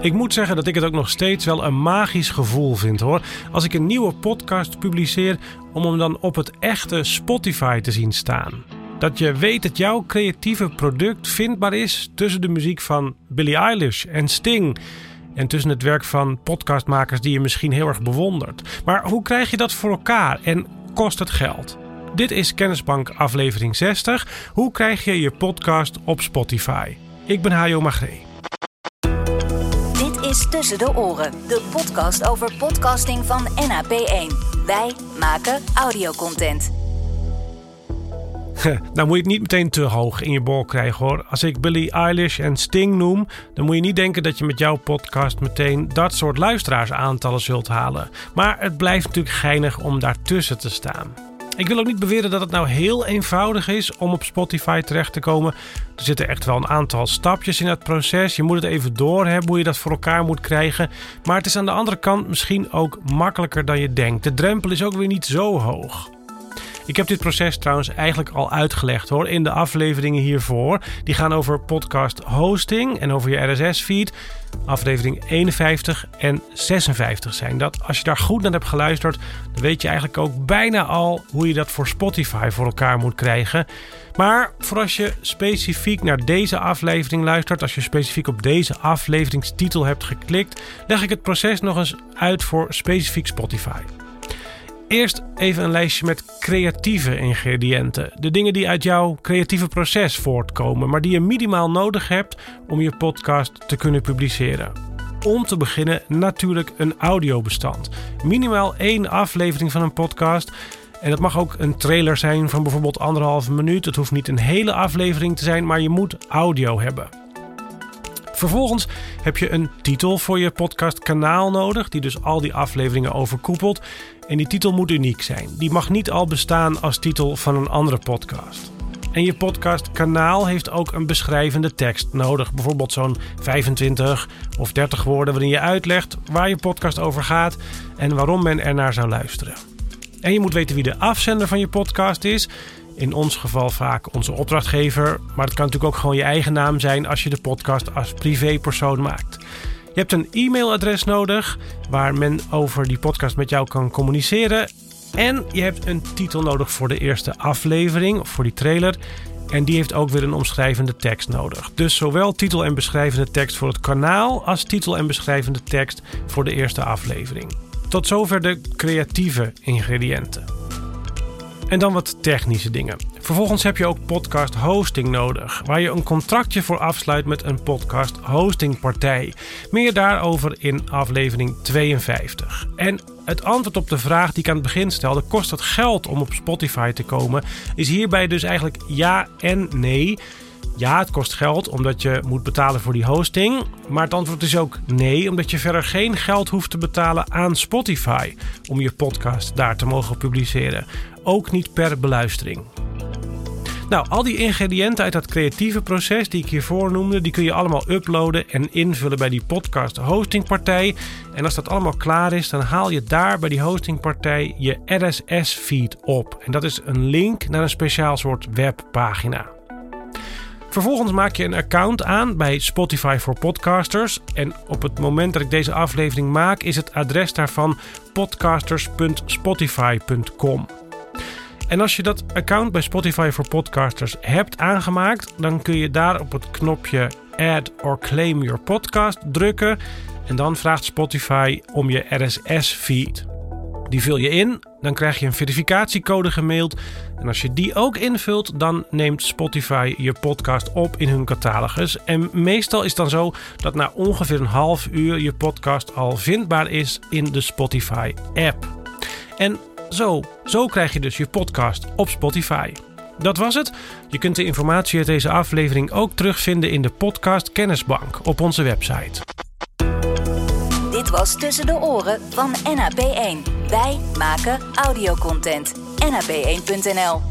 Ik moet zeggen dat ik het ook nog steeds wel een magisch gevoel vind hoor. Als ik een nieuwe podcast publiceer, om hem dan op het echte Spotify te zien staan. Dat je weet dat jouw creatieve product vindbaar is tussen de muziek van Billie Eilish en Sting. En tussen het werk van podcastmakers die je misschien heel erg bewondert. Maar hoe krijg je dat voor elkaar en kost het geld? Dit is Kennisbank aflevering 60. Hoe krijg je je podcast op Spotify? Ik ben Hajo Magree. Is Tussen de Oren, de podcast over podcasting van NAP1. Wij maken audiocontent. nou moet je het niet meteen te hoog in je bol krijgen hoor. Als ik Billie Eilish en Sting noem, dan moet je niet denken dat je met jouw podcast meteen dat soort luisteraarsaantallen zult halen. Maar het blijft natuurlijk geinig om daartussen te staan. Ik wil ook niet beweren dat het nou heel eenvoudig is om op Spotify terecht te komen. Er zitten echt wel een aantal stapjes in het proces. Je moet het even doorhebben hoe je dat voor elkaar moet krijgen. Maar het is aan de andere kant misschien ook makkelijker dan je denkt. De drempel is ook weer niet zo hoog. Ik heb dit proces trouwens eigenlijk al uitgelegd hoor in de afleveringen hiervoor. Die gaan over podcast hosting en over je RSS-feed. Aflevering 51 en 56 zijn dat. Als je daar goed naar hebt geluisterd, dan weet je eigenlijk ook bijna al hoe je dat voor Spotify voor elkaar moet krijgen. Maar voor als je specifiek naar deze aflevering luistert, als je specifiek op deze afleveringstitel hebt geklikt, leg ik het proces nog eens uit voor specifiek Spotify. Eerst even een lijstje met creatieve ingrediënten. De dingen die uit jouw creatieve proces voortkomen, maar die je minimaal nodig hebt om je podcast te kunnen publiceren. Om te beginnen natuurlijk een audiobestand. Minimaal één aflevering van een podcast. En dat mag ook een trailer zijn van bijvoorbeeld anderhalve minuut. Het hoeft niet een hele aflevering te zijn, maar je moet audio hebben. Vervolgens heb je een titel voor je podcastkanaal nodig, die dus al die afleveringen overkoepelt. En die titel moet uniek zijn. Die mag niet al bestaan als titel van een andere podcast. En je podcastkanaal heeft ook een beschrijvende tekst nodig. Bijvoorbeeld zo'n 25 of 30 woorden waarin je uitlegt waar je podcast over gaat en waarom men ernaar zou luisteren. En je moet weten wie de afzender van je podcast is. In ons geval vaak onze opdrachtgever, maar het kan natuurlijk ook gewoon je eigen naam zijn als je de podcast als privépersoon maakt. Je hebt een e-mailadres nodig waar men over die podcast met jou kan communiceren. En je hebt een titel nodig voor de eerste aflevering of voor die trailer. En die heeft ook weer een omschrijvende tekst nodig. Dus zowel titel en beschrijvende tekst voor het kanaal als titel en beschrijvende tekst voor de eerste aflevering. Tot zover de creatieve ingrediënten. En dan wat technische dingen. Vervolgens heb je ook podcast hosting nodig, waar je een contractje voor afsluit met een podcast hostingpartij. Meer daarover in aflevering 52. En het antwoord op de vraag die ik aan het begin stelde: kost het geld om op Spotify te komen? Is hierbij dus eigenlijk ja en nee. Ja, het kost geld omdat je moet betalen voor die hosting. Maar het antwoord is ook nee, omdat je verder geen geld hoeft te betalen aan Spotify om je podcast daar te mogen publiceren. Ook niet per beluistering. Nou, al die ingrediënten uit dat creatieve proces die ik hiervoor noemde, die kun je allemaal uploaden en invullen bij die podcast hostingpartij. En als dat allemaal klaar is, dan haal je daar bij die hostingpartij je RSS feed op. En dat is een link naar een speciaal soort webpagina. Vervolgens maak je een account aan bij Spotify voor Podcasters. En op het moment dat ik deze aflevering maak, is het adres daarvan podcasters.spotify.com. En als je dat account bij Spotify voor Podcasters hebt aangemaakt, dan kun je daar op het knopje Add or Claim Your Podcast drukken. En dan vraagt Spotify om je RSS-feed. Die vul je in, dan krijg je een verificatiecode gemaild. En als je die ook invult, dan neemt Spotify je podcast op in hun catalogus. En meestal is het dan zo dat na ongeveer een half uur je podcast al vindbaar is in de Spotify-app. En zo, zo krijg je dus je podcast op Spotify. Dat was het. Je kunt de informatie uit deze aflevering ook terugvinden in de podcast Kennisbank op onze website. Dit was Tussen de Oren van NAP1. Wij maken audiocontent. NAP1.nl